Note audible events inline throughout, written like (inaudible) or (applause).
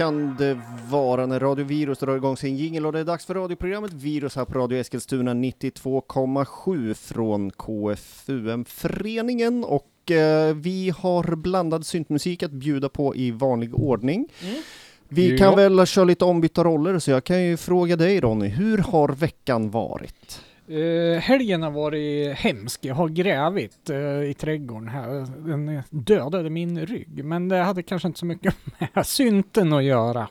kan det vara när Radio Virus drar igång sin jingel och det är dags för radioprogrammet Virus här på Radio Eskilstuna 92,7 från KFUM-föreningen och eh, vi har blandad syntmusik att bjuda på i vanlig ordning. Vi Ja. kan väl köra lite ombytta roller så jag kan ju fråga dig Ronny, hur har veckan varit? Uh, helgen har varit hemsk. Jag har grävit eh, i trädgården här. Den dödade min rygg. Men det hade kanske inte så mycket (laughs) med synten att göra.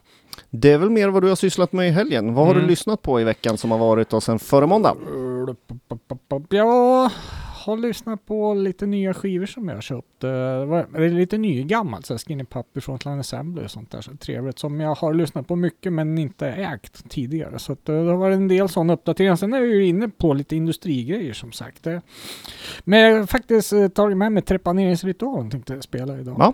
Det är väl mer vad du har sysslat med i helgen. Vad har du Mm. lyssnat på i veckan som har varit och sen förra måndag? Jag har lyssnat på lite nya skivor som jag har köpt. Eh, det är lite nygammalt, så Skinny Puppy från Clan Assembly och sånt där. Så trevligt. Som jag har lyssnat på mycket men inte ägt tidigare. Så att, eh, det har varit en del sådana uppdateringar. Sen är jag ju inne på lite industrigrejer som sagt. Eh, men jag har faktiskt tagit med mig trepaneringsritualen tänkte jag spela idag. Ja.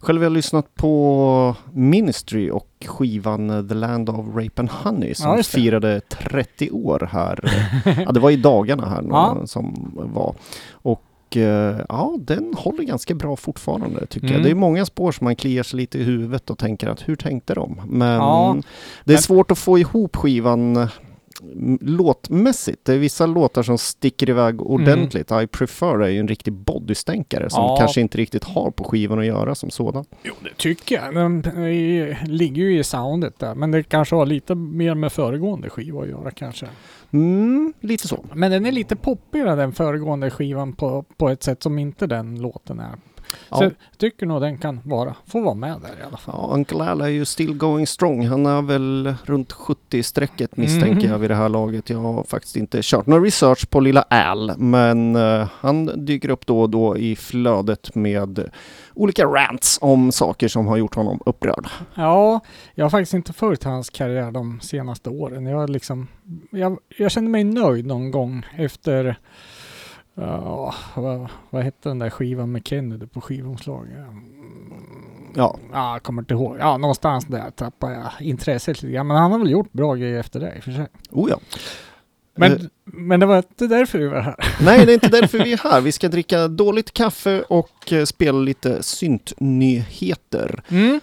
Själv har jag lyssnat på Ministry och skivan The Land of Rape and Honey som Ja, firade 30 år här. (laughs) ja, det var i dagarna här Ja. som var. Och eh, ja, den håller ganska bra fortfarande tycker jag. Mm. Det är många spår som man kliar sig lite i huvudet och tänker att hur tänkte de? Men Ja, det är svårt att få ihop skivan låtmässigt. Det är vissa låtar som sticker iväg ordentligt. I prefer är ju en riktig bodystänkare som Ja. kanske inte riktigt har på skivan att göra som sådan. Jo, det tycker jag. Den eh, ligger ju i soundet där. Men det kanske har lite mer med föregående skiva att göra kanske. Mm, lite så. Men den är lite poppigare den föregående skivan på, på ett sätt som inte den låten är. Så Ja. jag tycker nog den kan vara, få vara med där i alla fall. Ja, Uncle Al är ju still going strong. Han är väl runt 70-strecket misstänker Mhm. jag vid det här laget. Jag har faktiskt inte kört någon research på lilla Al, men eh, han dyker upp då och då i flödet med olika rants om saker som har gjort honom upprörd. Ja, jag har faktiskt inte följt hans karriär de senaste åren. Jag, liksom, jag, jag kände mig nöjd någon gång efter Ja, vad, vad hette den där skivan med Kennedy på skivomslag? Ja, Ja, jag kommer inte ihåg. Ja, någonstans där tappade jag intresset lite grann. Men han har väl gjort bra grejer efter det i och för sig. oh ja. Men, Eh. men det var inte därför vi var här. Nej, det är inte därför vi (laughs) är här. Vi ska dricka dåligt kaffe och eh, spela lite syntnyheter. Mm.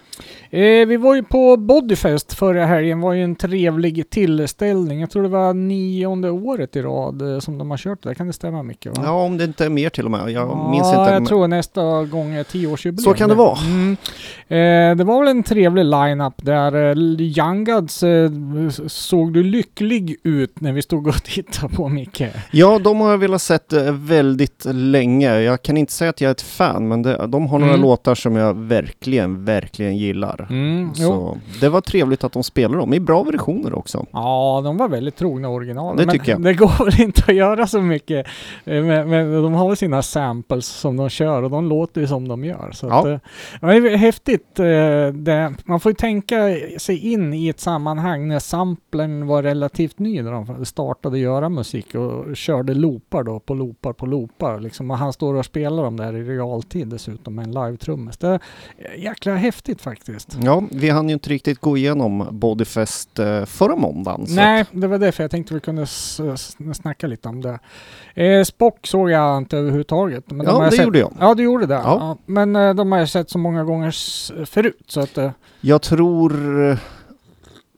Eh, vi var ju på Bodyfest förra helgen. var ju en trevlig tillställning. Jag tror det var nionde året i rad eh, som de har kört det. Kan det stämma mycket? Va? Ja, om det inte är mer till och med. Jag ja, minns inte. jag men- tror nästa gång är tioårsjubileum. Så kan det vara. Mm. Eh, det var väl en trevlig line-up där. Eh, Young Guns eh, såg du lycklig ut när vi stod och (laughs) tittade på Micke? Ja, de har jag velat sett väldigt länge. Jag kan inte säga att jag är ett fan, men det, de har några Mm. låtar som jag verkligen, verkligen gillar. Mm, jo. Så det var trevligt att de spelar dem i bra versioner också. Ja, de var väldigt trogna original. Det men tycker jag. (laughs) det går väl inte att göra så mycket. eh, Men, men de har väl sina samples som de kör och de låter ju som de gör. Så Ja. att, eh, ja, det är häftigt. eh, Det, man får ju tänka sig in i ett sammanhang när samplen var relativt ny när de startade göra musik och körde loopar då på loopar på loopar. Liksom, och han står och spelar dem där i realtid dessutom med en live-trummis. Det är jäkla häftigt faktiskt. Ja, vi hann ju inte riktigt gå igenom Bodyfest eh, förra måndagen. Nej, det var därför jag tänkte vi kunde snacka lite om det. Eh, Spock såg jag inte överhuvudtaget. Men de Ja, jag det sett, gjorde jag. Ja, du gjorde det. Ja. Ja. Men eh, de har jag sett så många gånger förut så att... Eh, Jag tror...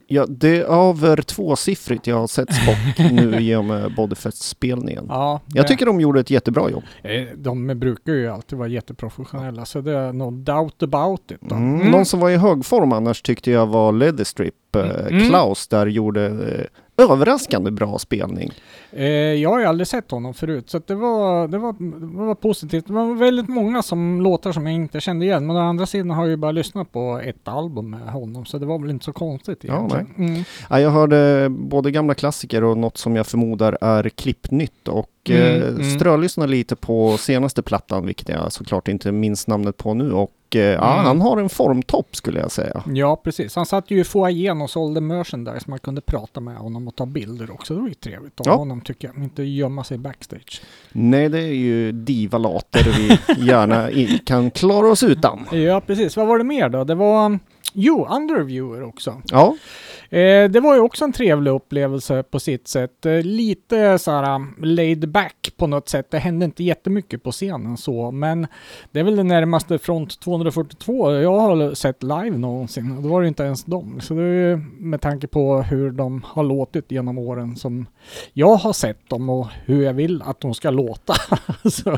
Ja, det är över tvåsiffrigt jag har sett Spock (laughs) nu i och med Bodyfest-spelningen. ja, Jag tycker de gjorde ett jättebra jobb. eh, De brukar ju alltid vara jätteprofessionella så det är no doubt about it. Mm. Mm. Någon som var i hög form annars tyckte jag var Leatherstrip. Eh, Mm. Klaus där gjorde eh, överraskande bra spelning. Eh, jag har ju aldrig sett honom förut så det, var, det, var, det var positivt. Det var väldigt många som låtar som jag inte kände igen. Men å andra sidan har jag ju bara lyssnat på ett album med honom så det var väl inte så konstigt Ja, egentligen. Mm. Ja, jag hörde både gamla klassiker och något som jag förmodar är klippnytt och Mm, eh, mm. strölyssnade lite på senaste plattan, vilket jag såklart inte minns namnet på nu. Och eh, ja, Mm. han har en formtopp skulle jag säga. Ja, precis. Han satt ju i foajén och sålde merchandise. Man kunde prata med honom och ta bilder också. Det var ju trevligt av Ja. honom tycker jag. Inte gömma sig backstage. Nej, det är ju divalater vi (laughs) gärna i, kan klara oss utan. Ja, precis. Vad var det mer då? Det var, jo, Underviewer också. Ja, Eh, det var ju också en trevlig upplevelse på sitt sätt. Eh, lite så här um, laid back på något sätt. Det hände inte jättemycket på scenen så, men det är väl det närmaste Front 242 jag har sett live någonsin. Då var det inte ens dem. Så det är ju med tanke på hur de har låtit genom åren som jag har sett dem och hur jag vill att de ska låta. (laughs) så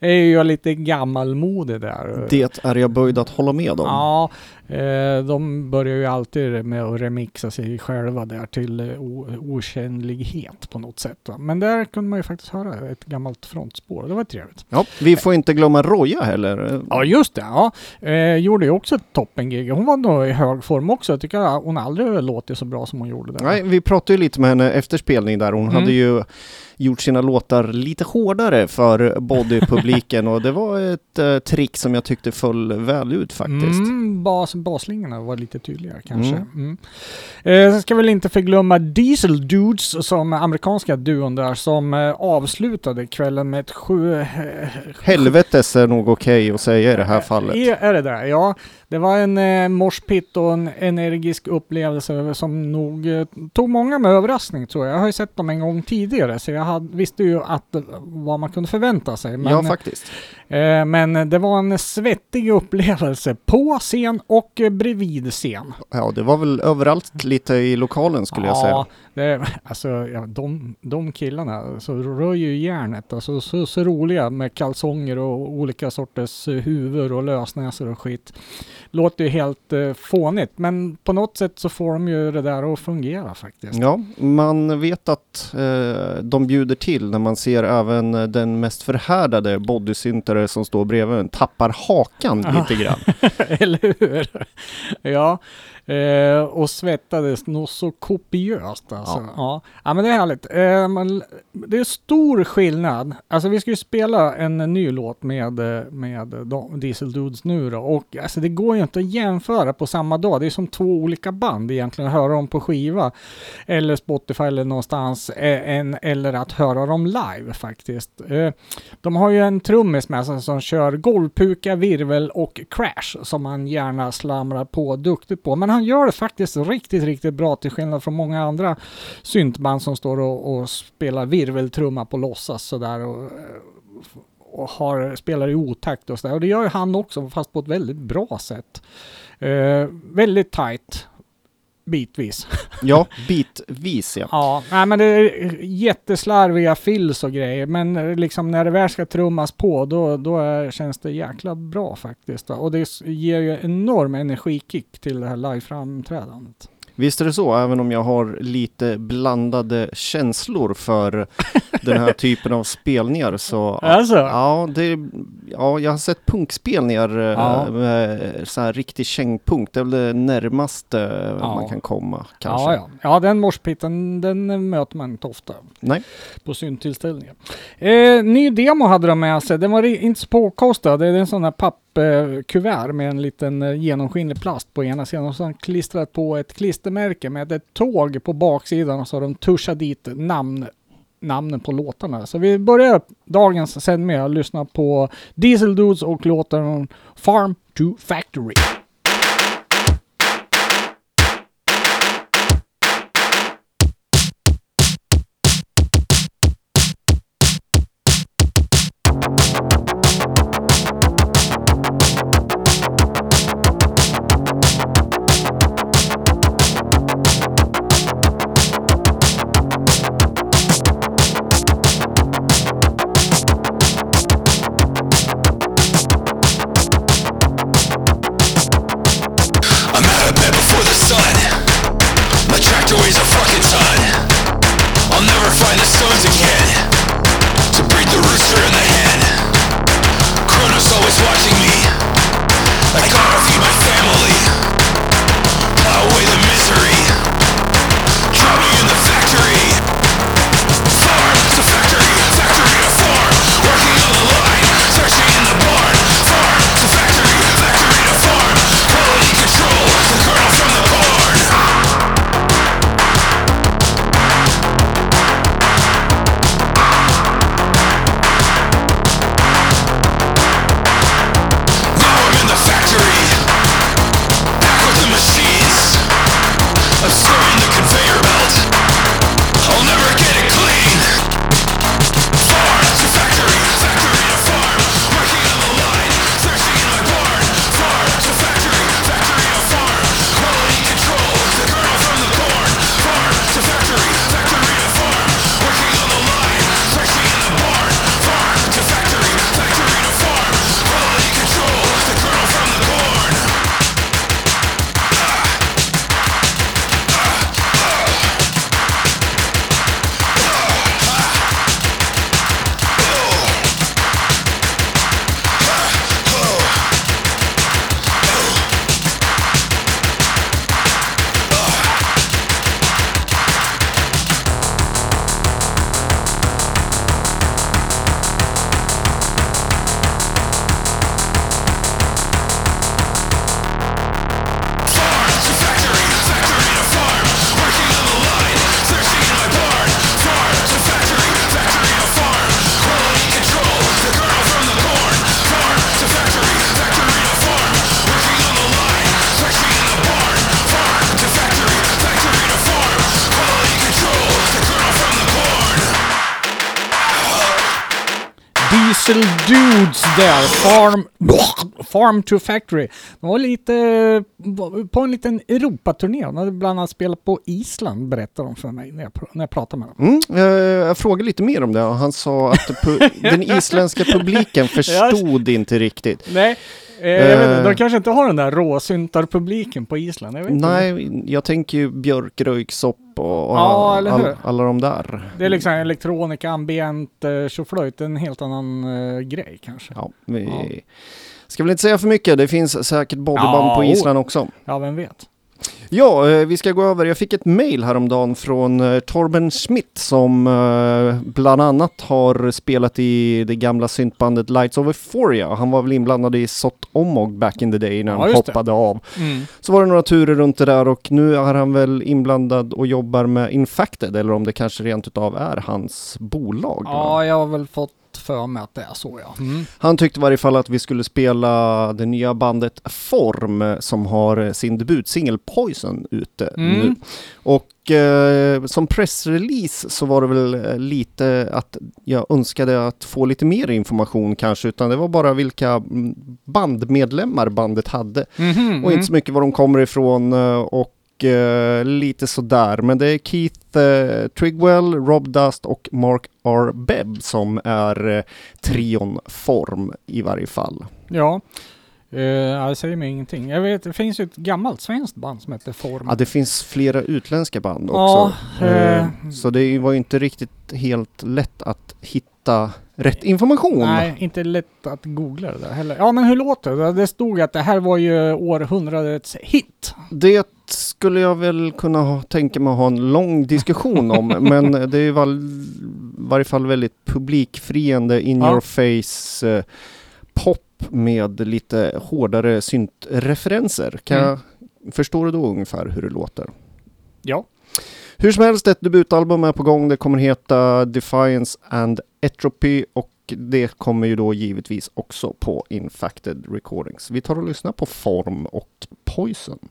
är jag lite gammalmodig där. Det är jag böjd att hålla med om. Ja, Eh, de börjar ju alltid med att remixa sig själva där till eh, okännlighet på något sätt. Va? Men där kunde man ju faktiskt höra ett gammalt frontspår. Det var trevligt. Ja, vi får inte glömma Roja heller. Ja, just det. Ja. Eh, gjorde ju också ett toppengig. Hon var nog i hög form också. Jag tycker hon aldrig låtit så bra som hon gjorde där. Nej, vi pratade ju lite med henne efter spelning där. Hon mm. hade ju gjort sina låtar lite hårdare för bodypubliken (laughs) och det var ett uh, trick som jag tyckte föll väl ut faktiskt. Mm, bas, baslinjerna var lite tydligare kanske. Mm. Mm. Eh, ska väl inte förglömma Diesel Dudes som amerikanska duon där som eh, avslutade kvällen med ett sju... Eh, Helvetes är nog okej okay att säga i det här fallet. Är, är det det? Ja. Det var en eh, morspitt och en energisk upplevelse som nog eh, tog många med överraskning tror jag. Jag har ju sett dem en gång tidigare så jag hade, visste ju att, eh, vad man kunde förvänta sig. Men, ja, faktiskt. Eh, men det var en svettig upplevelse på scen och eh, bredvid scen. Ja, det var väl överallt lite i lokalen skulle ja, jag säga. Det, (laughs) alltså, ja, de, de killarna så rör ju järnet. Alltså, så, så roliga med kalsonger och olika sorters eh, huvud och lösnäsor och skit låter ju helt eh, fånigt, men på något sätt så får de ju det där att fungera faktiskt. Ja, man vet att eh, de bjuder till när man ser även den mest förhärdade bodysyntare som står bredvid tappar hakan lite grann. (laughs) Eller hur? Ja, Eh, och svettades nog så kopiöst alltså. Ja. ja. Ja. men det är härligt. Eh, man, det är stor skillnad. Alltså vi ska ju spela en ny låt med, med Diesel Dudes nu då. Och alltså det går ju inte att jämföra på samma dag. Det är som två olika band egentligen. Att höra dem på skiva eller Spotify eller någonstans. Eh, en, eller att höra dem live faktiskt. Eh, de har ju en trummis med sig som kör golvpuka, virvel och crash som man gärna slamrar på duktigt på. Men han gör det faktiskt riktigt, riktigt bra till skillnad från många andra syntband som står och, och spelar virveltrumma på låtsas sådär och, eh, och har, spelar i otakt och sådär. Och det gör ju han också, fast på ett väldigt bra sätt. Uh, väldigt tight bitvis. (laughs) Ja, bitvis ja. ja, nej, men det är jätteslarviga fills och grejer, men eh, liksom när det väl ska trummas på, då, då är, känns det jäkla bra faktiskt. Och det ger ju enorm energikick till det här live-framträdandet. Visst är det så, även om jag har lite blandade känslor för den här (laughs) typen av spelningar så... Alltså. Ja, det, ja, jag har sett punkspelningar eh, ja. med så här riktig kängpunk. Det är väl det närmaste ja. man kan komma kanske. Ja, ja. ja den morspitten den möter man inte ofta. Nej. På syntillställningar. Eh, ny demo hade de med sig. Den var inte så påkostad. Det är en sån här papp Eh, kuvert med en liten eh, genomskinlig plast på ena sidan och sen klistrat på ett klistermärke med ett tåg på baksidan och så har de tuschat dit namn namnen på låtarna. Så vi börjar dagens sändning med att lyssna på Diesel Dudes och låten Farm to Factory. Farm, farm to Factory. De var lite på en liten Europaturné. De hade bland annat spelat på Island berättade de för mig när jag, när jag pratade med dem. Mm, jag, jag frågade lite mer om det och han sa att (laughs) den isländska publiken förstod inte riktigt. Nej, eh, jag vet inte, de Eh. kanske inte har den där råsyntarpubliken på Island. Jag vet inte. Nej, jag tänker ju björk, röyksopp och, och Ja, all, all, alla de där. Det är liksom elektronika, ambient, eh, tjoflöjt, en helt annan eh, grej kanske. Ja, vi Ja. ska väl inte säga för mycket. Det finns säkert bodyband Ja, på. Island också. Ja, vem vet? Ja, eh, vi ska gå över. Jag fick ett mail häromdagen från eh, Torben Schmidt som eh, bland annat har spelat i det gamla syntbandet Lights of Euphoria. Han var väl inblandad i Sot Omog back in the day när Ja, han just det. hoppade av. Mm. Så var det några turer runt det där och nu är han väl inblandad och jobbar med Infacted eller om det kanske rent utav är hans bolag. Ja, jag har väl fått för mig att det är så ja. Mm. Han tyckte i varje fall att vi skulle spela det nya bandet Form som har eh, sin debutsingel Poison ute Mm. nu. Och eh, som pressrelease så var det väl eh, lite att jag önskade att få lite mer information kanske utan det var bara vilka mm, bandmedlemmar bandet hade Mhm, och inte så mycket var de kommer ifrån eh, och eh, lite sådär. Men det är Keith eh, Trigwell, Rob Dust och Mark R. Bebb som är eh, trion Form i varje fall. Ja. Uh, ja, det säger mig ingenting. Jag vet, det finns ju ett gammalt svenskt band som heter Form. Ja, det finns flera utländska band Ja, också. eh, Eh, Så det var ju inte riktigt helt lätt att hitta rätt information. Nej, inte lätt att googla det där heller. Ja, men hur låter det? Det stod att det här var ju århundradets hit. Det skulle jag väl kunna ha, tänka mig att ha en lång diskussion om, (laughs) men det är i val- varje fall väldigt publikfriande, in Ja. your face eh, pop med lite hårdare syntreferenser. Kan Mm. jag, förstår du då ungefär hur det låter? Ja. Hur som helst, ett debutalbum är på gång. Det kommer heta Defiance and Entropy och det kommer ju då givetvis också på Infacted Recordings. Vi tar och lyssnar på Form och Poison.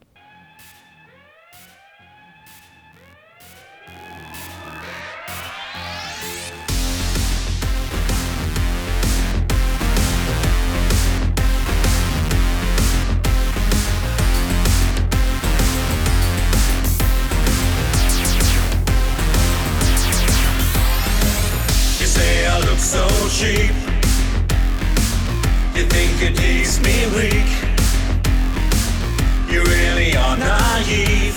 So cheap. You think it keeps me weak. You really are naive.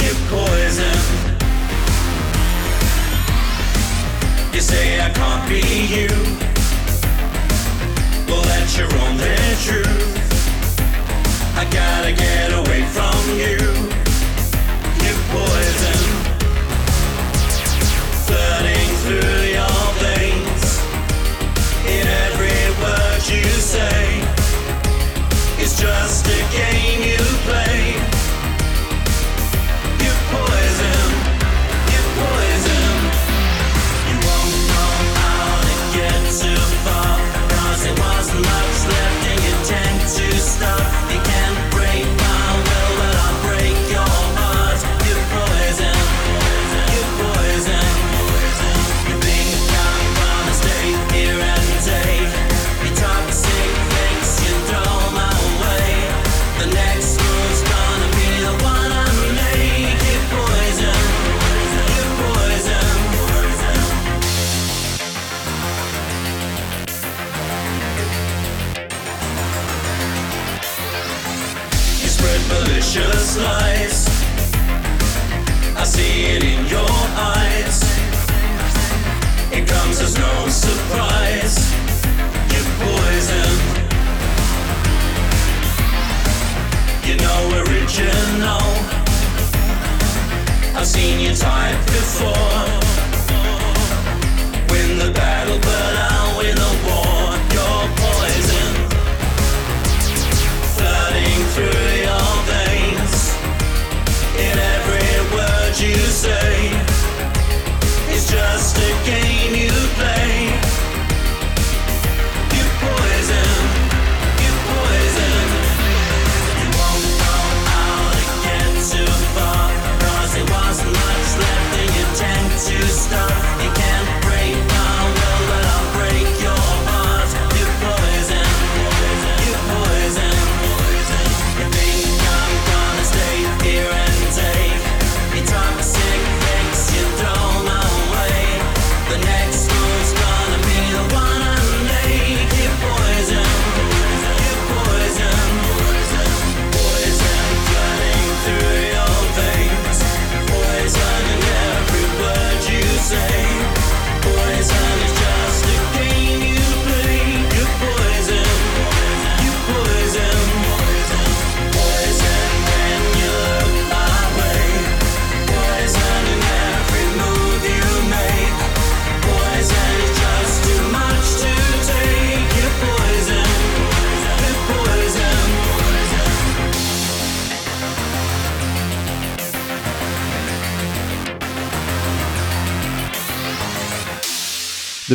You poison. You say I can't be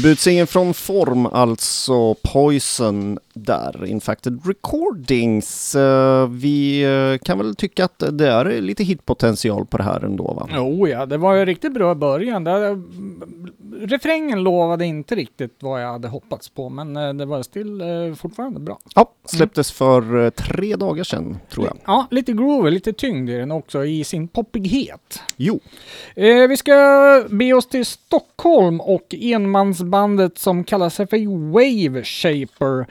Debutsingeln från Form, alltså Poison där, Infacted Recordings. Eh, vi eh, kan väl tycka att det är lite hitpotential på det här ändå va? Jo, ja, det var ju riktigt bra i början. Det, refrängen lovade inte riktigt vad jag hade hoppats på, men eh, det var still eh, fortfarande bra. Ja, släpptes för eh, tre dagar sedan tror jag. Ja, lite groovy, lite tyngd i den också i sin poppighet. Jo, vi ska be oss till Stockholm och enmansbandet som kallar sig för Wave Shaper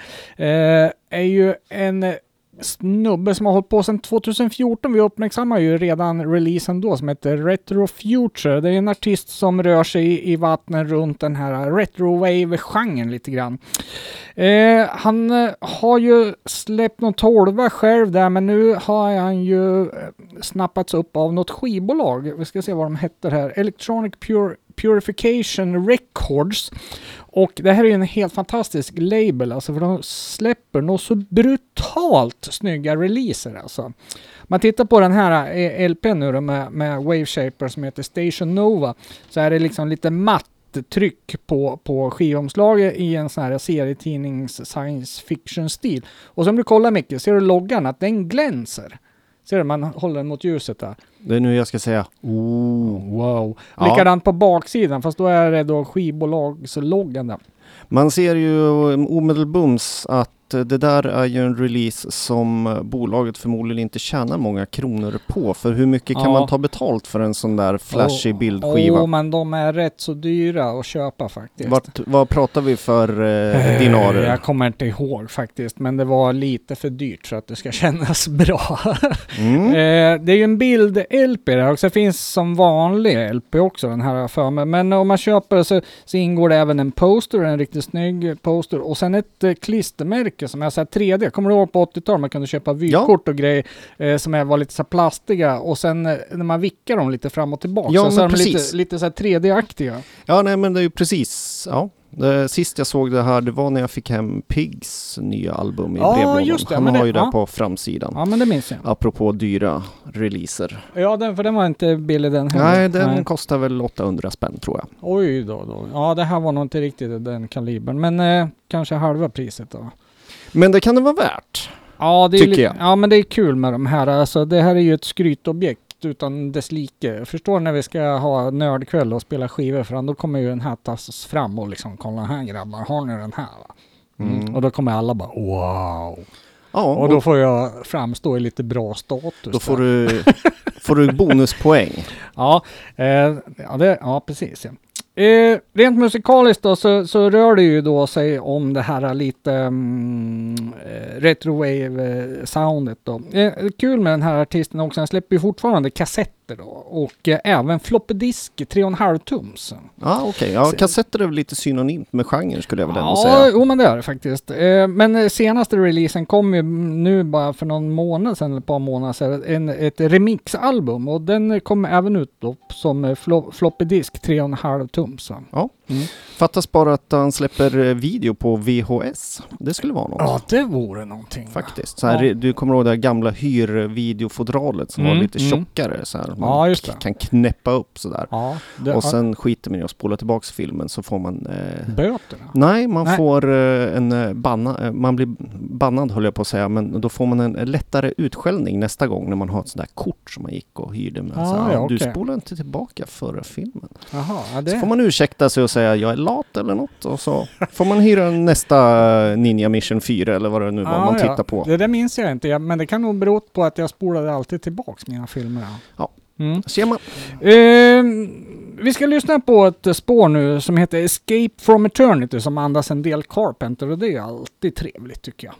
är ju en snubbe som har hållit på sedan 2014. Vi uppmärksammar ju redan releasen då som heter Retro Future. Det är en artist som rör sig i, i vattnen runt den här retrowave-genren lite grann. Eh, han eh, har ju släppt någon tolva själv där, men nu har han ju eh, snappats upp av något skivbolag. Vi ska se vad de heter här. Electronic Pure Purification Records. Och det här är ju en helt fantastisk label, alltså för de släpper nog så brutalt snygga releaser alltså. Man tittar på den här eh, LP LPn nu då med, med Wave Shaper som heter Station Nova, så är det liksom lite matt tryck på, på skivomslaget i en sån här serietidnings science fiction-stil. Och som du kollar Micke, ser du loggan att den glänser? Ser du, man håller den mot ljuset där. det är nu jag ska säga oh. Wow. Ja. Likadant på baksidan, fast då är det då skivbolagsloggan där. Man ser ju omedelbums att det där är ju en release som bolaget förmodligen inte tjänar många kronor på. För hur mycket kan Ja. man ta betalt för en sån där flashig Åh, bildskiva? Åh, men de är rätt så dyra att köpa faktiskt. Vart, vad pratar vi för eh, Eh, dinarer? Jag kommer inte ihåg faktiskt, men det var lite för dyrt så att det ska (laughs) kännas bra. Mm. Eh, det är ju en bild-LP där också. Det finns som vanlig LP också, den här för mig. Men om man köper så, så ingår det även en poster, en riktigt snygg poster. Och sen ett eh, klistermärke som jag sagt 3D. Kommer du ihåg på 80-talet man kunde köpa vykort och grejer eh, som är, var lite så plastiga. Och sen eh, när man vickar dem lite fram och tillbaka Ja, så, så är de lite, lite så här 3D-aktiga. Ja, nej men det är ju precis. Ja. Sist jag såg det här, det var när jag fick hem Pigs nya album i Ja, brevlådan. just det, Han har det- ju det ja. på framsidan. Ja, men det minns jag. Apropå dyra releaser. Ja, den, för den var inte billig den heller. Nej, den kostar väl 800 spänn tror jag. Oj då, då. Ja, det här var nog inte riktigt den kalibern. Men eh, kanske halva priset då. Men det kan det vara värt. Ja, det är Tycker jag. Ja, men det är kul med de här. Alltså, det här är ju ett skrytobjekt utan dess like. Förstår när vi ska ha nördkväll och spela skivor för då kommer ju den här tas fram och liksom kolla här grabbar, har ni den här? Mm. Mm. Och då kommer alla bara wow. Ja, Och då får jag framstå i lite bra status. Då får där. du, får du bonuspoäng. (laughs) Ja, eh, ja, det, ja precis. Eh, rent musikaliskt då så, så rör det ju då sig om det här lite mm, eh, um, retrowave-soundet eh, då. Eh, kul med den här artisten också, han släpper ju fortfarande kassetter då och eh, även floppedisk 3,5 tums. Ja, okej. Ja, kassetter är väl lite synonymt med genren skulle jag väl ändå Ja, säga. jo men det är det faktiskt. Eh, men eh, senaste releasen kom ju nu bara för någon månad sedan, eller ett par månader sedan, en, ett remixalbum och den kom även ut då som eh, flo- floppy disk 3,5 tums. Ja. Mm. Fattas bara att han släpper video på VHS. Det skulle vara något. Ja, det vore någonting. Faktiskt. Så här, Ja. Du kommer ihåg det här gamla hyrvideofodralet som Mm, var lite mm. tjockare så här. Man Ja, det. kan knäppa upp sådär. Ja, det, Och sen skiter man i att spola tillbaks filmen så får man eh, böterna. Nej, man Nej. får eh, en eh, banna, eh, man blir bannad höll jag på att säga, men då får man en lättare utskällning nästa gång när man har ett sånt där kort som man gick och hyrde med. Ah, så, ja, Du okej. spolar inte tillbaka förra filmen. Jaha, ja, Så det... får man ursäkta sig och säga jag är lat eller något och så får man hyra nästa eh, Ninja Mission 4 eller vad det nu var Ja, man ja. tittar på. Det där minns jag inte, ja, men det kan nog bero på att jag spolade alltid tillbaks mina filmer. Ja. Mm. Ser man? Eh, vi ska lyssna på ett spår nu som heter Escape from Eternity som andas en del Carpenter och det är alltid trevligt tycker jag.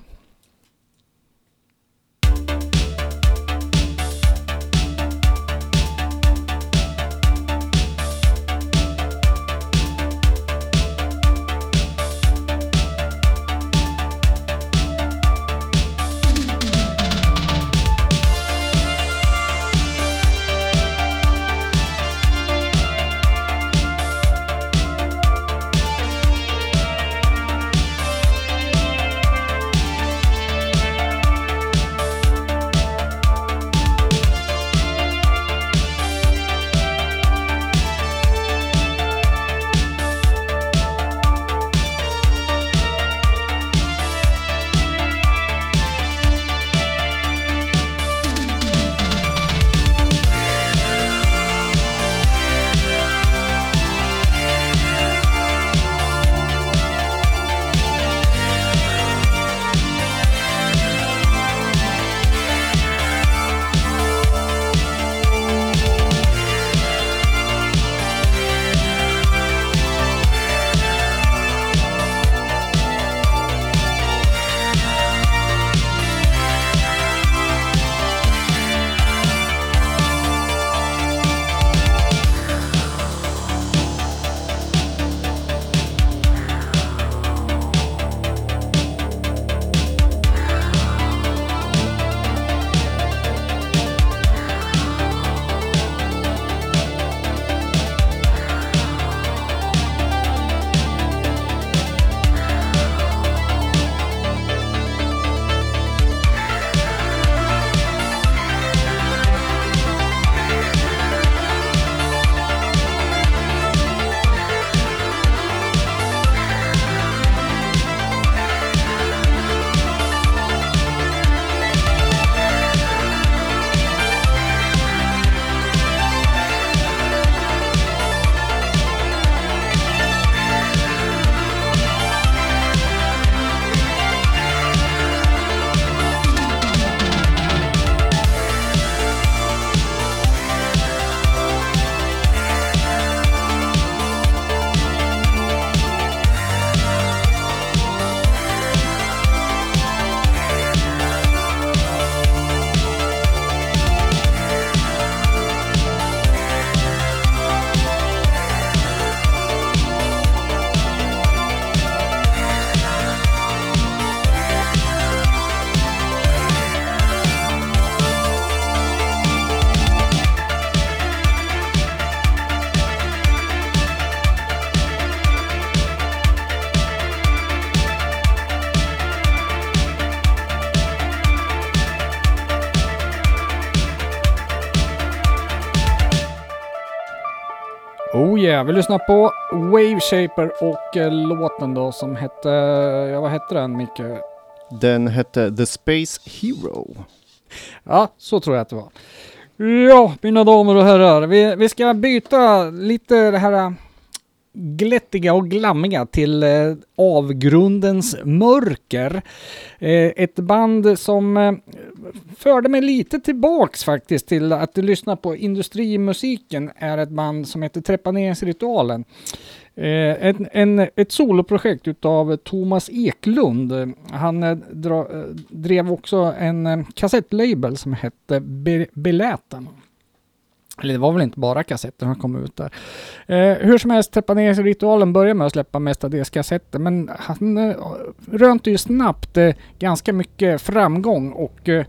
Yeah, vi lyssnar på Wave Shaper och eh, låten då som hette, ja vad hette den Micke? Den hette The Space Hero. Ja, så tror jag att det var. Ja, mina damer och herrar, vi, vi ska byta lite det här äh, glättiga och glammiga till eh, avgrundens mörker. Eh, ett band som eh, förde mig lite tillbaks faktiskt till att lyssna på industrimusiken är ett band som heter Trepaneringsritualen. Eh, en, en, ett soloprojekt utav Thomas Eklund. Han eh, dra, eh, drev också en eh, kassettlabel som hette Be Beläten. Eller det var väl inte bara kassetter som kom ut där. Eh, hur som helst, Trepaneringsritualen började med att släppa mestadels kassetter, men han eh, rönte ju snabbt eh, ganska mycket framgång och eh,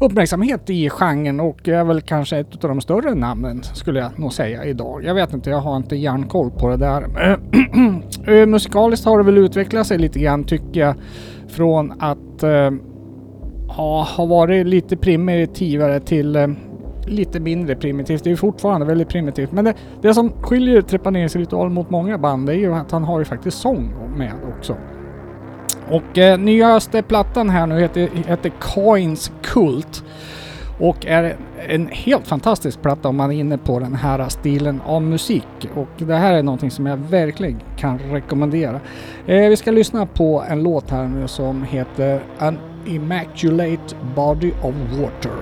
uppmärksamhet i genren och är väl kanske ett av de större namnen skulle jag nog säga idag. Jag vet inte, jag har inte järnkoll på det där. (clears throat) Eh, musikaliskt har det väl utvecklat sig lite grann tycker jag från att eh, ha varit lite primitivare till eh, lite mindre primitivt. Det är fortfarande väldigt primitivt. Men det, det som skiljer Trepaneringsritual mot många band är ju att han har ju faktiskt sång med också. Och eh, nyaste plattan här nu heter, heter Coins Kult. Och är en helt fantastisk platta om man är inne på den här stilen av musik. Och det här är någonting som jag verkligen kan rekommendera. Eh, vi ska lyssna på en låt här nu som heter An Immaculate Body of Water.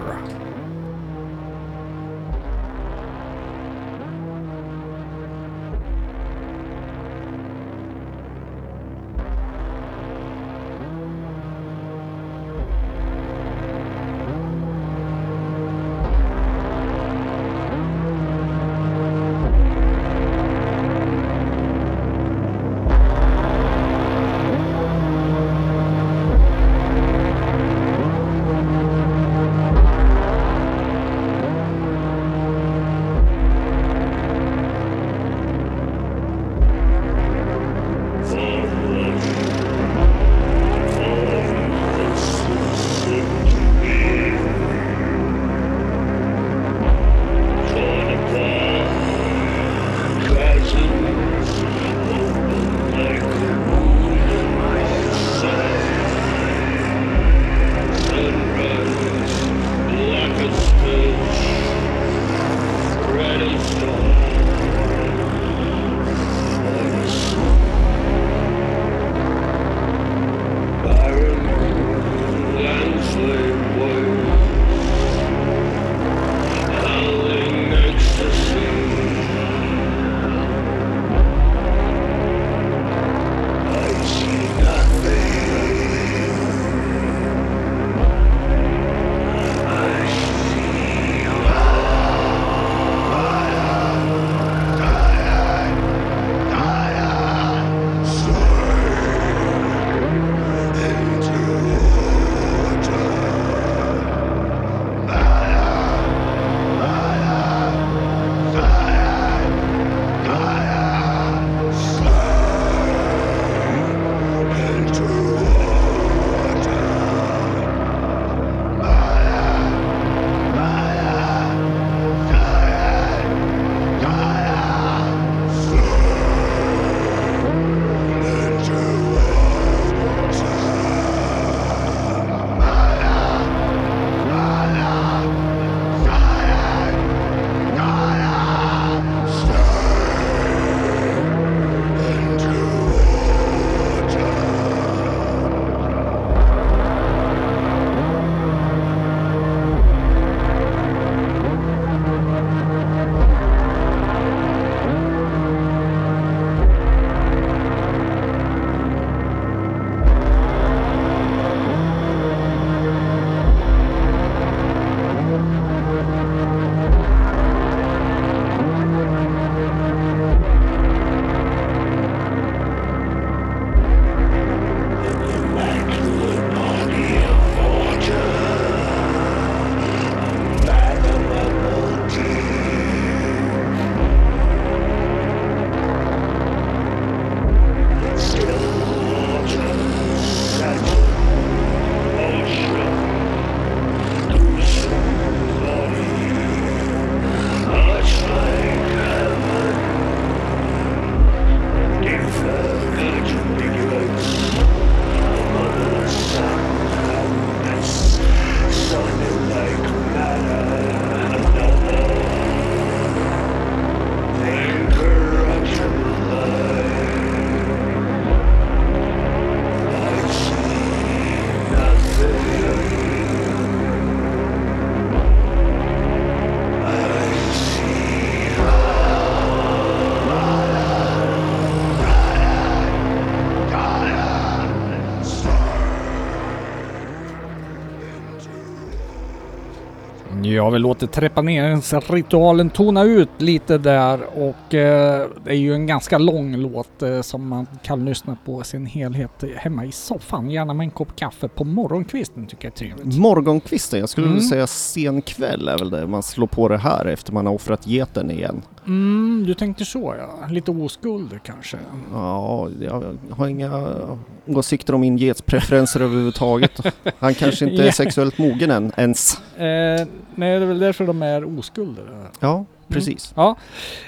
Ja, vi låter trepaneringsritualen tona ut lite där och eh, det är ju en ganska lång låt eh, som man kan lyssna på sin helhet hemma i soffan. Gärna med en kopp kaffe på morgonkvisten tycker jag är trevligt. Morgonkvisten, jag skulle Mm. vilja säga sen kväll är väl det man slår på det här efter man har offrat geten igen. Mm, du tänkte så ja. Lite oskuld kanske. Ja, jag har inga åsikter om min getspreferenser överhuvudtaget. Han kanske inte är (laughs) sexuellt mogen än ens. Eh, nej, det är väl därför de är oskulder. Ja, precis. Ja,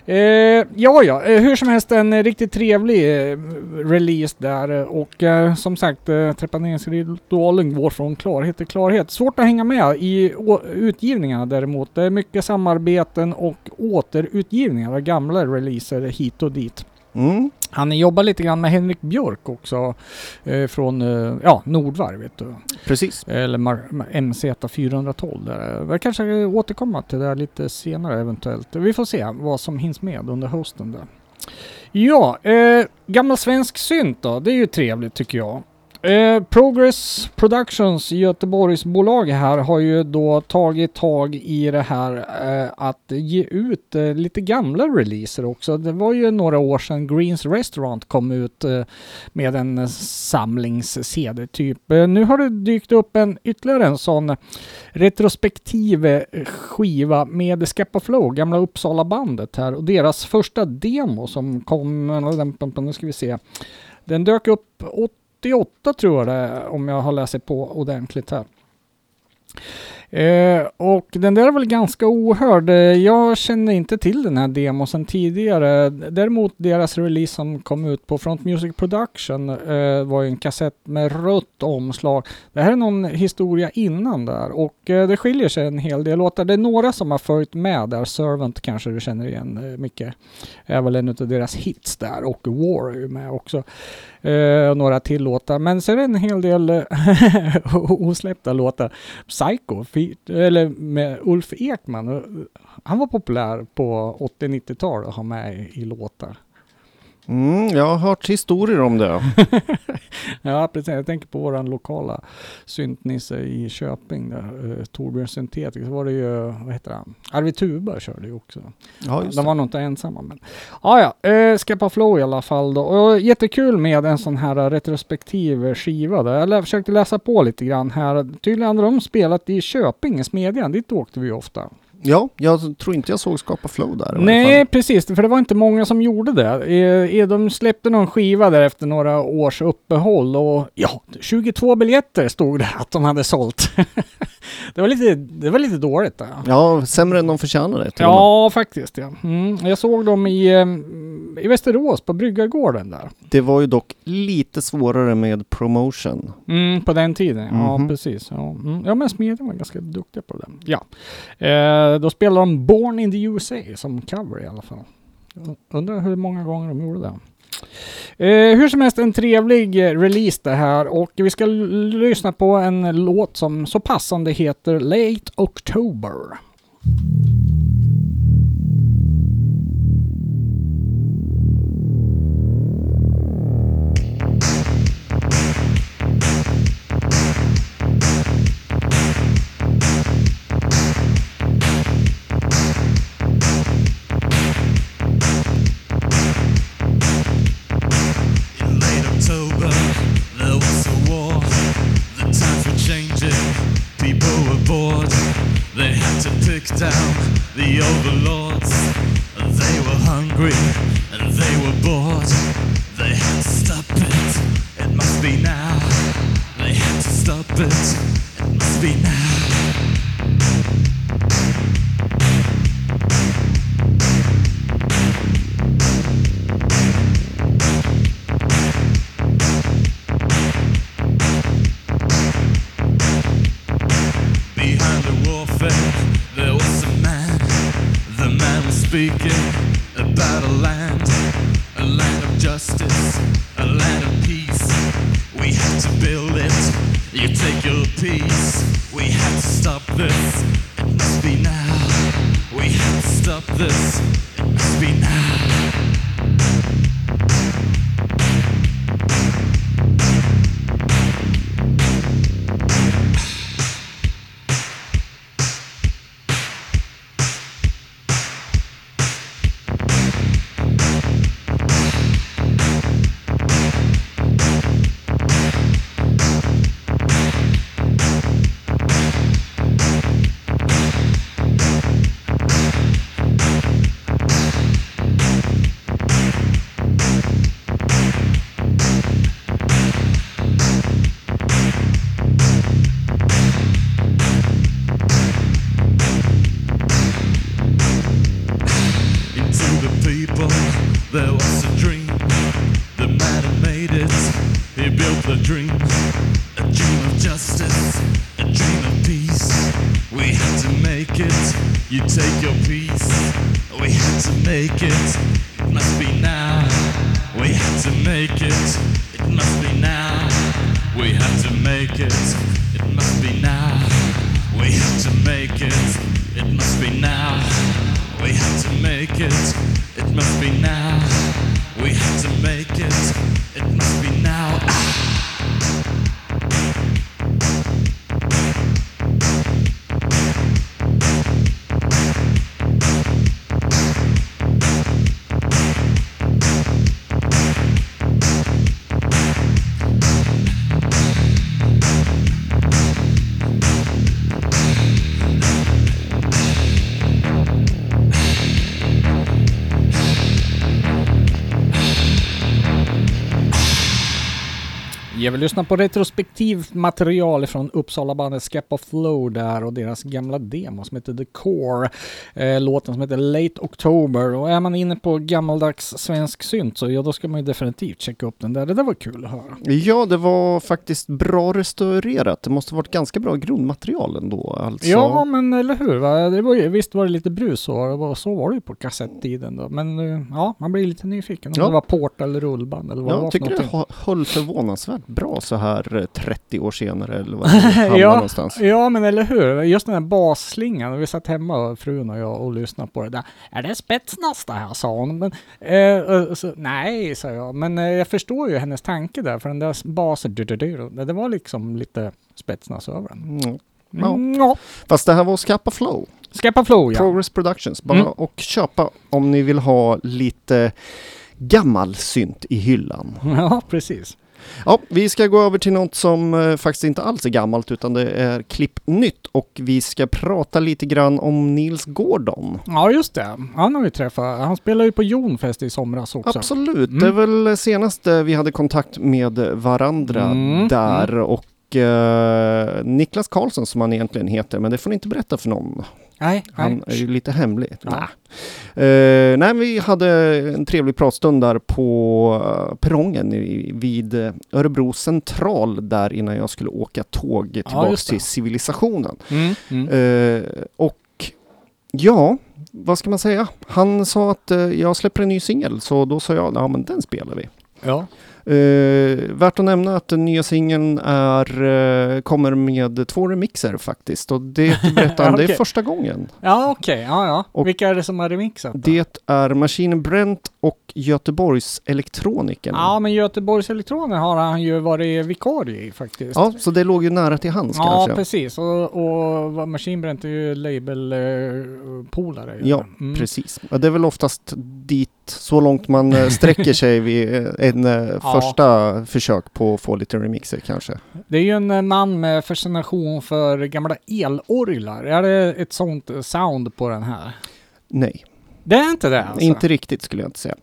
eh, ja, ja. Eh, hur som helst en riktigt trevlig eh, release där eh, och eh, som sagt eh, trepaneringsritualen går från klarhet till klarhet. Svårt att hänga med i utgivningarna däremot. Det är mycket samarbeten och återutgivningar av gamla releaser hit och dit. Mm. Han jobbar lite grann med Henrik Björk också eh, från eh, ja, Nordvarv vet du. Precis. Eller Mar- MZ412. Där. Vi kanske återkomma till det lite senare eventuellt. Vi får se vad som hinns med under hösten där. Ja, eh, gammal svensk synt då. Det är ju trevligt tycker jag. Eh, Progress Productions, Göteborgsbolag här, har ju då tagit tag i det här eh, att ge ut eh, lite gamla releaser också. Det var ju några år sedan Greens Restaurant kom ut eh, med en samlings-CD typ. Eh, nu har det dykt upp en ytterligare en sån retrospektiv eh, skiva med Scappa Flow, gamla Uppsala bandet här och deras första demo som kom, eh, nu ska vi se, den dök upp 88 tror jag det är, om jag har läst på ordentligt här. Eh, och den där är väl ganska ohörd. Eh, jag känner inte till den här demon sedan tidigare. Däremot deras release som kom ut på Front Music Production eh, var ju en kassett med rött omslag. Det här är någon historia innan där och eh, det skiljer sig en hel del låtar. Det är några som har följt med där. Servant kanske du känner igen eh, mycket. Är väl en av deras hits där och War är ju med också. Eh, och några till låtar. Men sen är det en hel del (laughs) osläppta låtar. Psycho, fi- eller med Ulf Ekman. Eh, han var populär på 80-90-talet att ha med i, i låtar. Mm, jag har hört historier om det. (laughs) Ja, precis. Jag tänker på våran lokala syntnisse i Köping där, eh, Torbjörn Syntetic. Så var det ju, vad heter han? Arvid Tuba körde ju också. Ja, just De var nog inte ensamma. Men... Ah, ja, eh, Skeppa Flow i alla fall då. Och jättekul med en sån här retrospektiv skiva. Där. Jag försökte läsa på lite grann här. Tydligen hade de spelat i Köping, i Smedjan. Dit åkte vi ofta. Ja, jag tror inte jag såg Skapa Flow där Nej, precis. För det var inte många som gjorde det. Eh, eh, De släppte någon skiva där efter några års uppehåll och ja, 22 biljetter stod det att de hade sålt. (laughs) det, var lite, det var lite dåligt. Där. Ja, sämre än de förtjänade. Ja, faktiskt ja. Mm. Jag såg dem i, eh, i Västerås på Bryggargården där. Det var ju dock lite svårare med promotion. Mm, på den tiden, ja Mhm. precis. Ja, mm. ja men Smedjan var ganska duktiga på det. Ja. Eh, då spelade de Born in the USA som cover i alla fall. Undrar hur många gånger de gjorde det. Eh, hur som helst en trevlig eh, release det här och vi ska lyssna på en låt som så passande heter Late October. Down the overlords. They were hungry and they were bored. They had to stop it, it must be now. They had to stop it, it must be now. Speaking about a land, a land of justice, a land of peace. We have to build it. You take your piece. We have to stop this. It must be now. We had to stop this. It must be now. Jag vill lyssna på retrospektivt material från Uppsala bandet Skep of Flow där och deras gamla demo som heter The Core. Eh, låten som heter Late October och är man inne på gammaldags svensk synt så ja, då ska man ju definitivt checka upp den där. Det där var kul att höra. Ja, det var faktiskt bra restaurerat. Det måste varit ganska bra grundmaterial ändå. Alltså. Ja, men eller hur? Va? Det var ju, visst var det lite brus och, så var det ju på kassettiden då. Men eh, ja, man blir lite nyfiken om Ja. det var port eller rullband eller vad det var Jag tycker det någonting. hö- höll förvånansvärt bra så här eh, 30 år senare eller vad (laughs) det Ja, någonstans. Ja, men eller hur? Just den här basslingan. Vi satt hemma, frun och jag, och lyssnade på det där. Är det spetsnas det här, sa hon. Men, eh, eh, så, nej, sa jag. Men eh, jag förstår ju hennes tanke där, för den där basen, det var liksom lite spetsnas över den. Mm. Ja. Mm. Fast det här var Scappa Flow, Skeppa Flow, ja. Progress Productions. Bara Mm. och köpa om ni vill ha lite gammal synt i hyllan. (laughs) Ja, precis. Ja, vi ska gå över till något som eh, faktiskt inte alls är gammalt utan det är klipp nytt och vi ska prata lite grann om Nils Gordon. Ja, just det. Han har vi träffat. Han spelade ju på Jonfest i somras också. Absolut, Mm. det är väl senast vi hade kontakt med varandra Mm, där och eh, Niklas Karlsson som han egentligen heter, men det får ni inte berätta för någon. Nej, Han är ju nej. lite hemlig. Ja. Nah. Eh, nej, vi hade en trevlig pratstund där på uh, perrongen i, vid eh, Örebro central där innan jag skulle åka tåg tillbaks just det. till civilisationen. Mm, mm. Eh, och ja, vad ska man säga? Han sa att eh, jag släpper en ny singel, så då sa jag, ja men den spelar vi. Ja. Eh, värt att nämna att den nya singeln är, eh, kommer med två remixer faktiskt. Och det (laughs) berättar han, det är första gången. Ja, okej. Ja, ja. Och- Vilka är det som har remixat? då? Det är Machine Brent och Göteborgs Elektronikerna. Ja, men Göteborgs Elektroner har han ju varit vikarie i faktiskt. Ja, så det låg ju nära till hands Ja, kanske. precis. Och, och Machine Brent är ju label-polare. Ja, Mm. precis. Ja, det är väl oftast dit, så långt man eh, sträcker sig vid eh, en eh, (laughs) Ja. första försök på att få lite remixer kanske. Det är ju en eh, man med fascination för gamla elorglar. Är det ett sånt eh, sound på den här? Nej, Det är inte det alltså? inte riktigt skulle jag inte säga.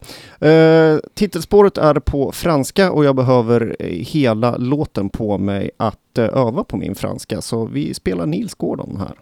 Eh, titelspåret är på franska och jag behöver eh, hela låten på mig att öva på min franska. Så vi spelar Nils Gordon här.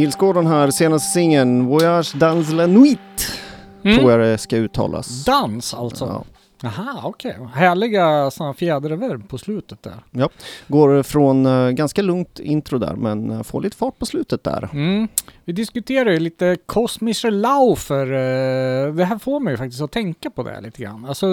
Nils Gordon här, senaste singeln Voyage dans la nuit. Tror jag det ska uttalas. Dans alltså? Ja. Jaha, okej. Härliga sådana fjäderreverb på slutet där. Går från eh, ganska lugnt intro där men eh, får lite fart på slutet där. Mm. Vi diskuterar ju lite Kosmische Laufer. eh, Det här får mig ju faktiskt att tänka på det lite grann. Alltså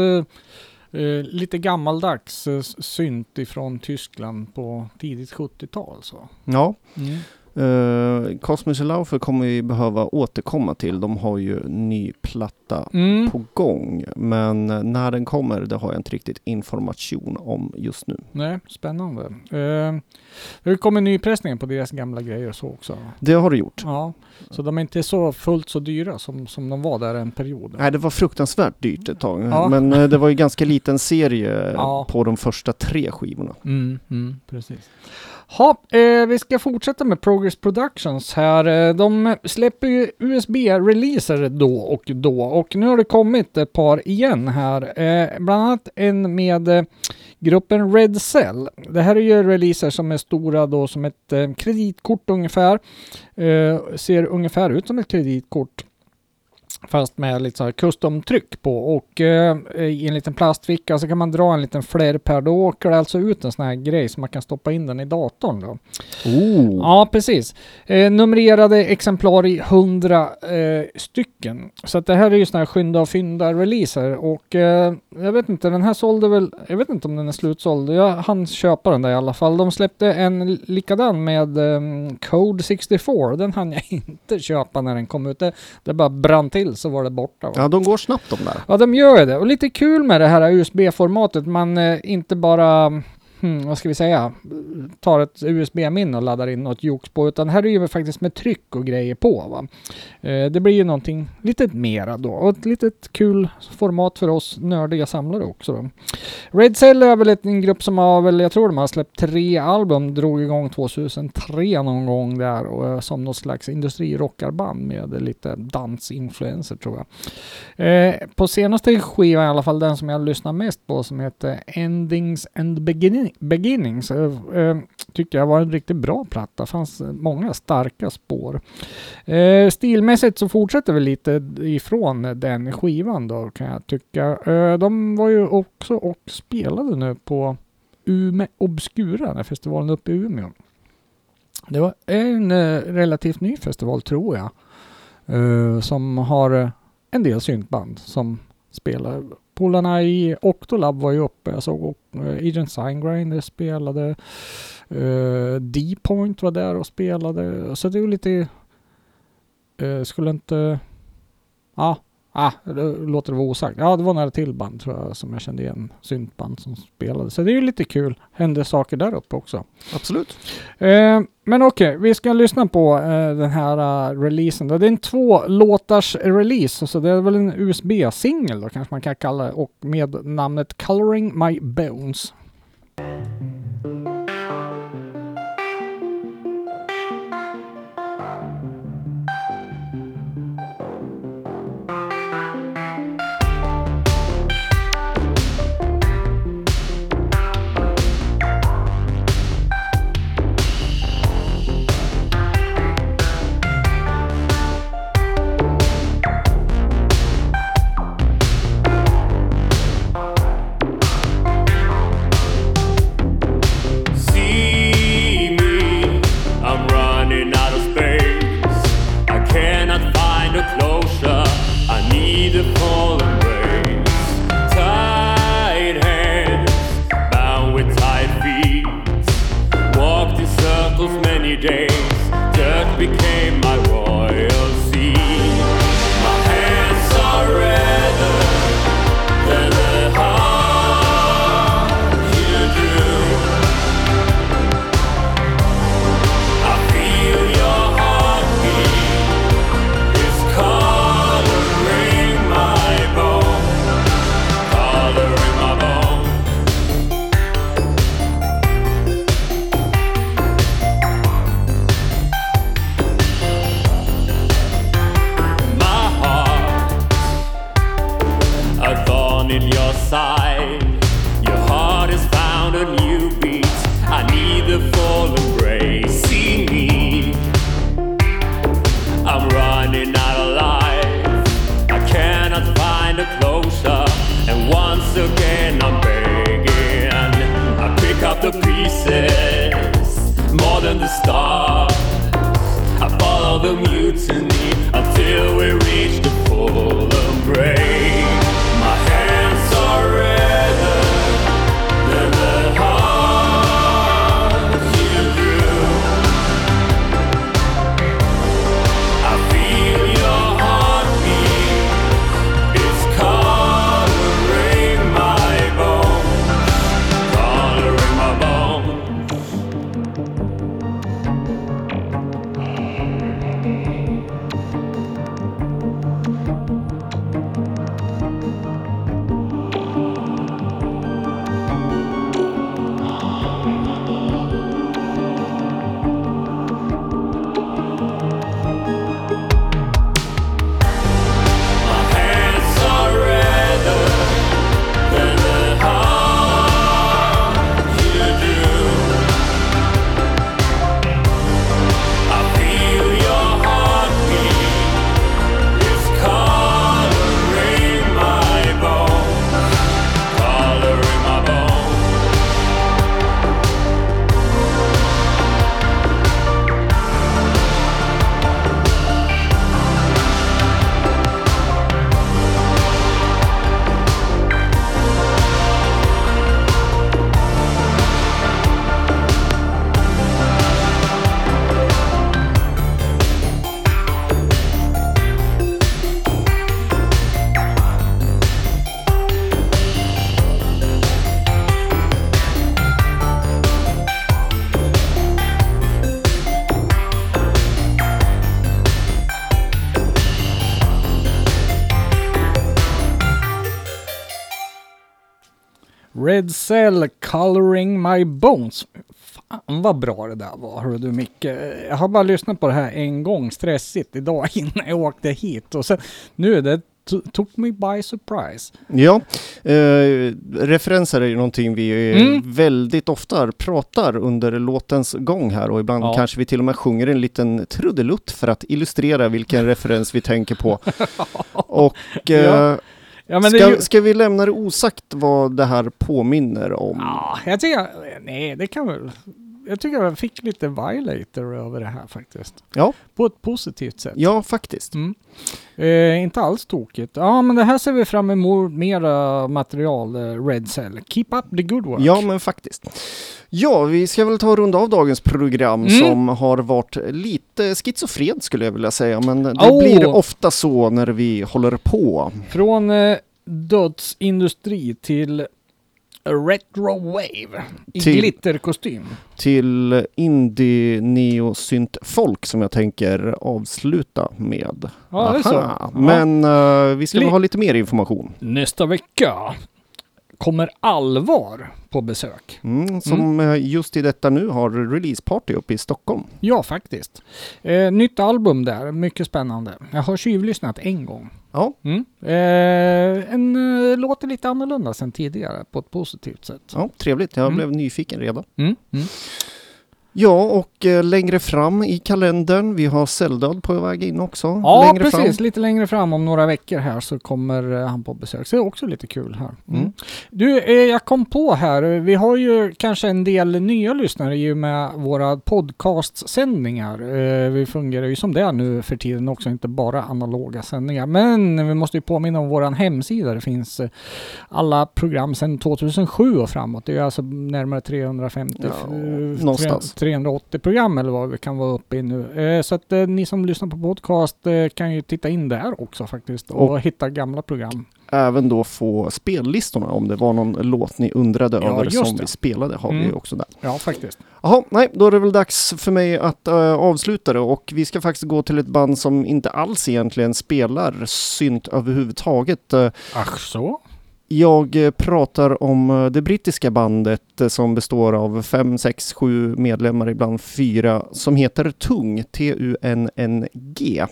lite gammaldags synt ifrån Tyskland på tidigt 70-tal så. Ja, Mm. Uh, Cosmic Laufer kommer vi behöva återkomma till. De har ju ny platta Mm. på gång. Men när den kommer det har jag inte riktigt information om just nu. Nej, spännande. Eh, det kommer nypressningar på deras gamla grejer så också. Det har det gjort. Ja, så de är inte så fullt så dyra som, som de var där en period. Nej, det var fruktansvärt dyrt ett tag. Ja. Men eh, det var ju ganska liten serie (laughs) Ja. på de första tre skivorna. Mm, mm, precis. Ha, eh, vi ska fortsätta med Progress Productions här. Eh, de släpper ju USB-releaser då och då och nu har det kommit ett par igen här. Eh, bland annat en med eh, gruppen Red Cell. Det här är ju releaser som är stora då som ett eh, kreditkort ungefär. Eh, ser ungefär ut som ett kreditkort fast med lite så här custom-tryck på och eh, i en liten plastficka så kan man dra en liten flärp här. Då åker det alltså ut en sån här grej så man kan stoppa in den i datorn då. Oh. Ja, precis. Eh, numrerade exemplar i 100 eh, stycken. Så att det här är ju såna här skynda och fynda releaser och eh, jag vet inte, den här sålde väl, jag vet inte om den är slutsåld. Jag hann köpa den där i alla fall. De släppte en likadan med eh, Code 64. Den hann jag (laughs) inte köpa när den kom ut. Det, det bara brann till så var det borta. va. Ja, de går snabbt de där. Ja, de gör ju det. Och lite kul med det här USB-formatet. Man eh, inte bara, hmm, vad ska vi säga, tar ett USB-minne och laddar in något jox på. Utan här är ju faktiskt med tryck och grejer på. Va? Eh, det blir ju någonting lite mera då. Och ett litet kul format för oss nördiga samlare också. Då. Red Cell är väl en grupp som har väl, jag tror de har släppt tre album, drog igång 2003 någon gång där och eh, som något slags industrirockarband med lite dansinfluenser tror jag. Eh, på senaste skivan i alla fall, den som jag lyssnar mest på som heter Endings and Beginnings, eh, eh, tycker jag var en riktigt bra platta. fanns många starka spår. Eh, stilmässigt så fortsätter vi lite ifrån den skivan då kan jag tycka. Eh, de var ju också och spelade nu på Ume Obscura, den här festivalen uppe i Umeå. Det var en eh, relativt ny festival tror jag. Eh, som har en del syntband som spelar. Polarna i Octolab var ju uppe. Jag såg eh, Agent Signgrinder spelade. Uh, D-Point var där och spelade. Så det är ju lite... Uh, skulle inte... Ja, ah, låter det vara osagt. Ja, det var några till band tror jag som jag kände igen. Syntband som spelade. Så det är ju lite kul. Hände saker där uppe också. Absolut. Eh, men okej, vi ska lyssna på eh, den här eh, releasen. Det är en två låtars release, så det är väl en USB-singel då kanske man kan kalla det, och med namnet Coloring My Bones. Coloring Cell Coloring My Bones. Fan vad bra det där var, hörru du Micke. Jag har bara lyssnat på det här en gång, stressigt, idag (laughs) innan jag åkte hit. Och sen, nu är det to- took me by surprise. Ja, eh, referenser är ju någonting vi eh, Mm. väldigt ofta pratar under låtens gång här och ibland Ja. kanske vi till och med sjunger en liten trudelutt för att illustrera vilken (laughs) referens vi tänker på. (laughs) Och eh, Ja. Ja, men ska, ju... ska vi lämna det osagt vad det här påminner om? Ja, jag tycker... Nej, det kan väl... Jag tycker jag fick lite Violator över det här faktiskt. Ja. På ett positivt sätt. Ja, faktiskt. Mm. Eh, inte alls tokigt. Ja, men det här ser vi fram emot mera material, eh, Red Cell. Keep up the good work. Ja, men faktiskt. Ja, vi ska väl ta och runda av dagens program Mm. som har varit lite schizofrent skulle jag vilja säga, men det Oh. blir ofta så när vi håller på. Från eh, dödsindustri till retro wave i Till- glitterkostym. till indie neosynt folk som jag tänker avsluta med. Ja, det är så. Ja. Men eh, vi ska Li- ha lite mer information. Nästa vecka kommer Allvar på besök. Mm, som eh, just i detta nu har releaseparty uppe i Stockholm. Ja, faktiskt. Eh, nytt album där, mycket spännande. Jag har tjuvlyssnat en gång. Ja, Mm. Eh, en eh, låter lite annorlunda sen tidigare på ett positivt sätt. ja trevligt. Jag Mm. blev nyfiken redan. Ja, och eh, längre fram i kalendern, vi har Celldöd på väg in också. Ja, längre precis. Fram. Lite längre fram om några veckor här så kommer eh, han på besök. Så det är också lite kul här. Mm. Mm. Du, eh, jag kom på här. Vi har ju kanske en del nya lyssnare i och med våra podcastsändningar. Vi fungerar ju som det är nu för tiden också, inte bara analoga sändningar. Men vi måste ju påminna om våran hemsida. Det finns alla program sedan 2007 och framåt. Det är alltså närmare 350, Ja, någonstans. 380 program eller vad vi kan vara uppe i nu. Eh, Så att eh, ni som lyssnar på podcast eh, kan ju titta in där också faktiskt och, Och- hitta gamla program. Även då få spellistorna om det var någon låt ni undrade Ja, över som det. vi spelade har vi Mm. ju också där. Ja, faktiskt. Jaha, nej, då är det väl dags för mig att eh, avsluta det och vi ska faktiskt gå till ett band som inte alls egentligen spelar synt överhuvudtaget. Eh, Ach så? Jag eh, pratar om eh, det brittiska bandet eh, som består av fem, sex, sju medlemmar, ibland fyra, som heter Tung, T-U-N-N-G.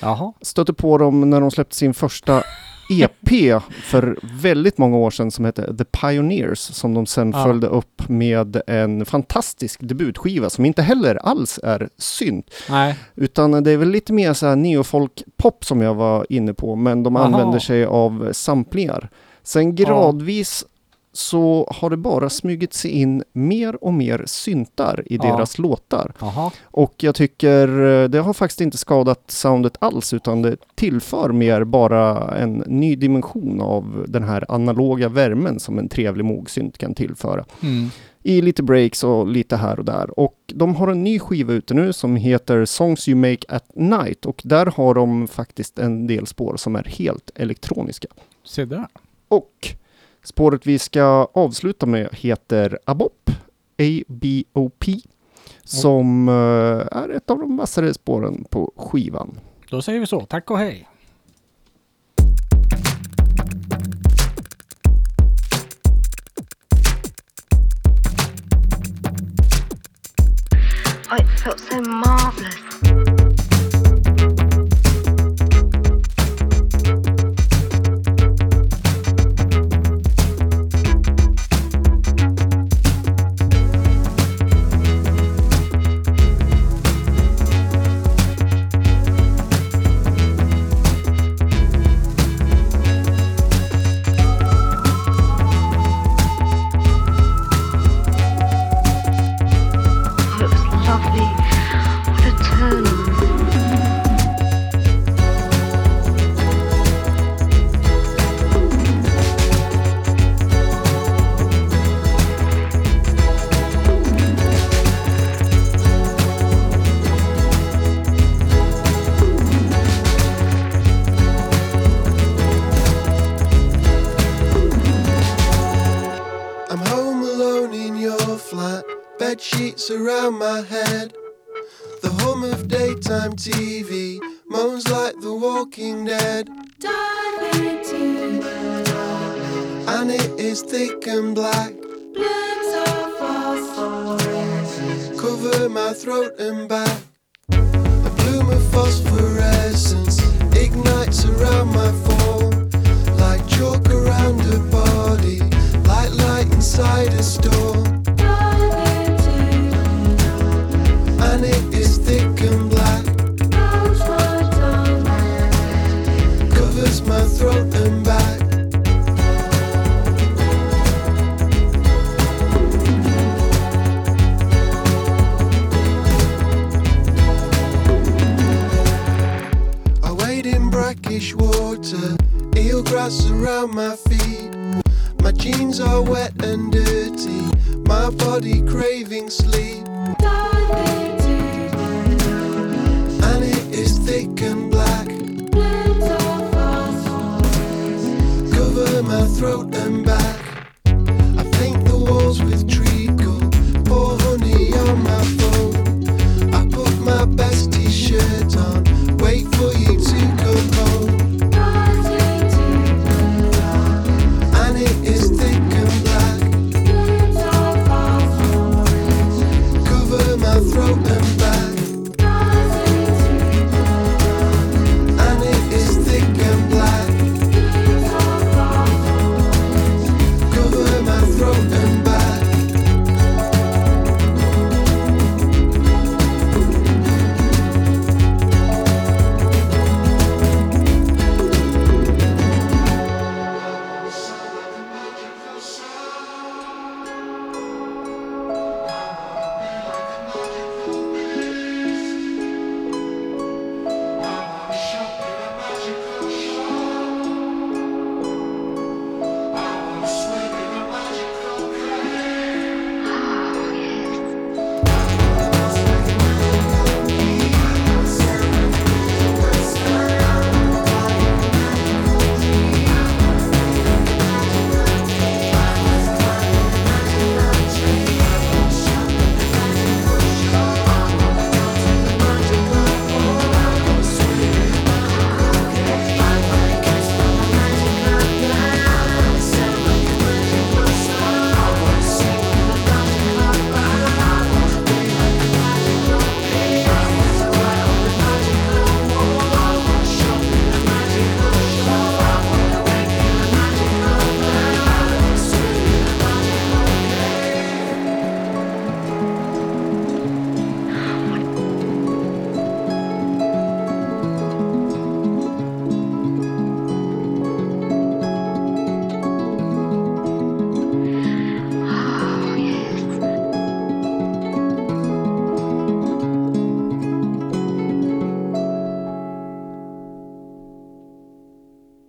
Jaha. Stötte på dem när de släppte sin första EP för väldigt många år sedan som hette The Pioneers som de sen Ja. följde upp med en fantastisk debutskiva som inte heller alls är synt Nej. utan det är väl lite mer så här neofolk-pop som jag var inne på men de Aha. använder sig av samplingar. Sen gradvis så har det bara smugit sig in mer och mer syntar i Ja. deras låtar. Jaha. Och jag tycker eh, det har faktiskt inte skadat soundet alls utan det tillför mer bara en ny dimension av den här analoga värmen som en trevlig mogsynt kan tillföra. Mm. I lite breaks och lite här och där. Och de har en ny skiva ute nu som heter Songs You Make At Night och där har de faktiskt en del spår som är helt elektroniska. Se där. Och spåret vi ska avsluta med heter ABOP, A-B-O-P, som eh, är ett av de vassare spåren på skivan. Då säger vi så. Tack och hej. Oh, it felt so marvellous. Around my head. The home of daytime TV